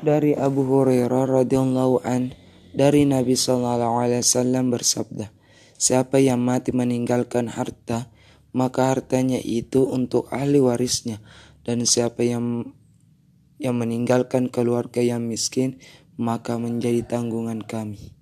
dari Abu Hurairah radhiyallahu an dari Nabi Shallallahu alaihi wasallam bersabda Siapa yang mati meninggalkan harta maka hartanya itu untuk ahli warisnya. Dan siapa yang yang meninggalkan keluarga yang miskin maka menjadi tanggungan kami.